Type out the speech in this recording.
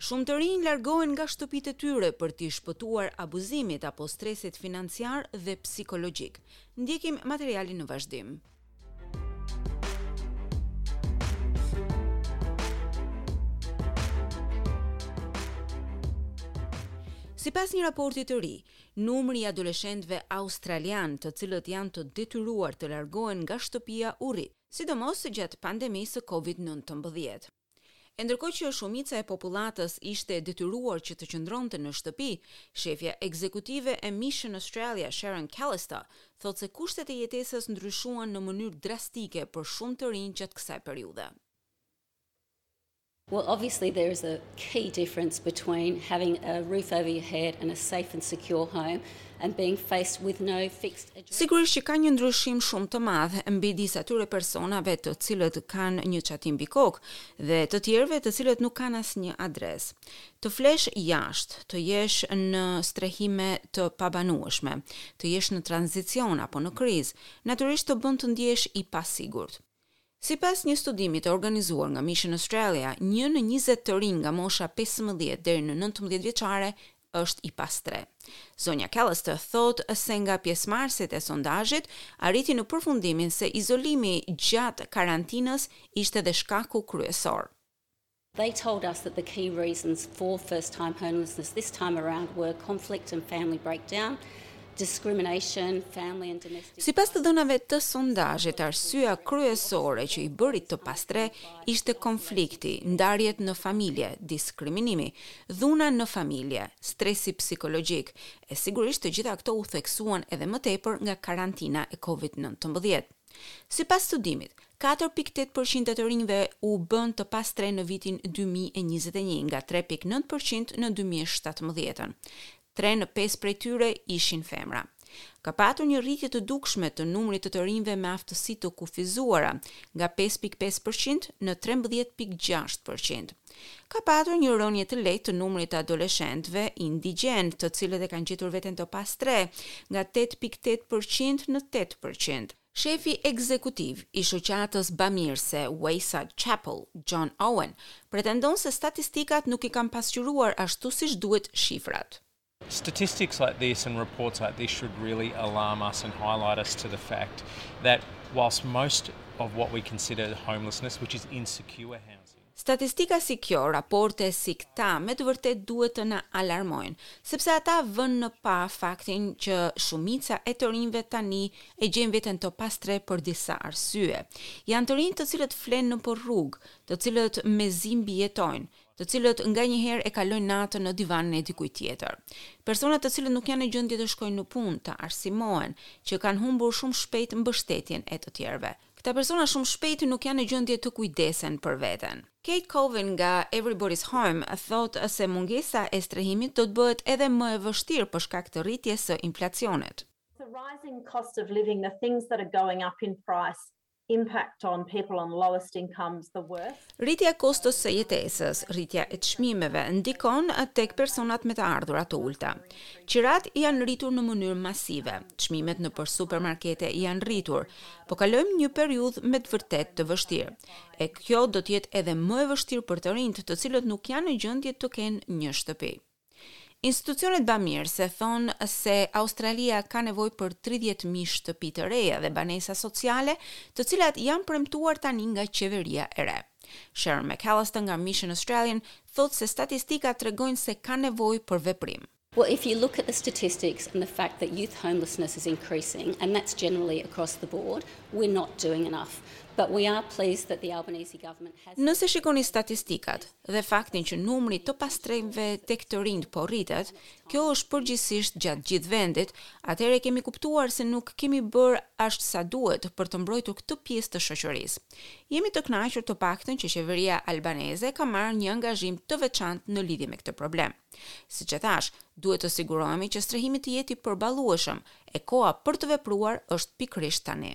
Shumë të rinj largohen nga shtëpitë e tyre për t'i shpëtuar abuzimit apo stresit financiar dhe psikologjik. Ndjekim materialin në vazhdim. Sipas një raporti të ri, numri i adoleshentëve australianë, të cilët janë të detyruar të largohen nga shtëpia u rrit, sidomos gjatë pandemisë së COVID-19. E ndërkohë që shumica e popullatës ishte e detyruar që të qëndronte në shtëpi, shefja ekzekutive e Mission Australia, Sharon Callister, thotë se kushtet e jetesës ndryshuan në mënyrë drastike për shumë të rinj gjatë kësaj periudhe. Well, obviously there is a key difference between having a roof over your head and a safe and secure home Sigurisht që ka një ndryshim shumë të madh midis atyre personave të cilët kanë një çati mbi kokë dhe të tjerëve të cilët nuk kanë asnjë adresë. Të flesh jashtë, të jesh në strehime të pabanueshme, të jesh në tranzicion apo në krizë, natyrisht të bën të ndjehesh i pasigurt. Sipas një studimi të organizuar nga Mission Australia, një në njëzet të rinj nga mosha pesëmbëdhjetë deri në nëntëmbëdhjetë vjeçare është i pastrehë. Zonja Callister thotë se nga pjesëmarrësit e sondazhit arriti në përfundimin se izolimi gjatë karantinës ishte dhe shkaku kryesor. They told us that the key reasons for first time homelessness this time around were conflict and family breakdown, discrimination, family and domestic. Sipas të dhënave të sondazhit, arsyeja kryesore që i bëri të pastrehë ishte konflikti, ndarjet në familje, diskriminimi, dhuna në familje, stresi psikologjik, e sigurisht të gjitha këto u theksuan edhe më tepër nga karantina e Covid nëntëmbëdhjetë. Sipas studimit, katër pikë tetë për qind e të rinjve u bënë të pastrehë në vitin dy mijë e njëzet e një nga tre pikë nëntë për qind në dy mijë e shtatëmbëdhjetën. Tre në pesë prej tyre ishin femra. Ka patur një rritje të dukshme të numrit të të rinjve me aftësi të kufizuara, nga pesë pikë pesë për qind në trembëdhjetë pikë gjashtë për qind. ka patur një rënie të lehtë të numrit të adoleshentëve indigjenë, të cilët e kanë gjetur veten të pastrehë, nga tetë pikë tetë për qind në tetë për qind. Shefi ekzekutiv i shoqatës bamirëse Wayside Chapel, Jon Owen, pretendon se statistikat nuk i kanë pasqyruar ashtu siç duhet shifrat. Statistics like this and reports like this should really alarm us and highlight us to the fact that whilst most of what we consider homelessness, which is insecure housing. Statistika si kjo, raporte si këta me të vërtetë duhet të na alarmojnë, sepse ata vënë në pah faktin që shumica e të rinjve tani e gjejnë veten të pastrehë për disa arsye. Janë të rinj të cilët flenë nëpër rrugë, të cilët mezi mbijetojnë, të cilët nganjëherë e kalojnë natën në divanin e dikujt tjetër. Persona të cilët nuk janë në gjendje të shkojnë në punë, të arsimohen, që kanë humbur shumë shpejt mbështetjen e të tjerëve. Këta persona shumë shpejt nuk janë në gjendje të kujdesen për veten. Kate Colvin nga Everybody's Home thotë se mungesa e strehimit do të bëhet edhe më e vështirë për shkak të rritjes së inflacionit. Impact on people on lowest incomes the worst. Rritja e kostos së jetesës, rritja e çmimeve, ndikon tek personat me të ardhura të ulta. Qiratë janë rritur në mënyrë masive, çmimet nëpër supermarkete janë rritur. Po kalojmë një periudhë me të vërtetë të vështirë. E kjo do të jetë edhe më e vështirë për të rinjtë, të cilët nuk janë në gjendje të kenë një shtëpi. Institucionet bamirëse thonë se Australia ka nevojë për tridhjetë mijë shtëpi të reja dhe banesa sociale, të cilat janë premtuar tani nga qeveria e re. Sharon McAllister nga Mission Australian thotë se statistikat tregojnë se ka nevojë për veprim. Well if you look at the statistics and the fact that youth homelessness is increasing and that's generally across the board, we're not doing enough. But we are pleased that the Albanese government has Nëse shikoni statistikat, dhe faktin që numri i të pastrehëve tek të rinjtë po rritet, kjo është përgjithësisht gjatë gjithë vendit, atëherë kemi kuptuar se nuk kemi bërë aq sa duhet për të mbrojtur këtë pjesë të shoqërisë. Jemi të kënaqur të paktën që qeveria Albanese ka marrë një angazhim të veçantë në lidhje me këtë problem. Siç e thashë, duhet të sigurohemi që strehimi të jetë i përballueshëm, e koha për të vepruar është pikërisht tani.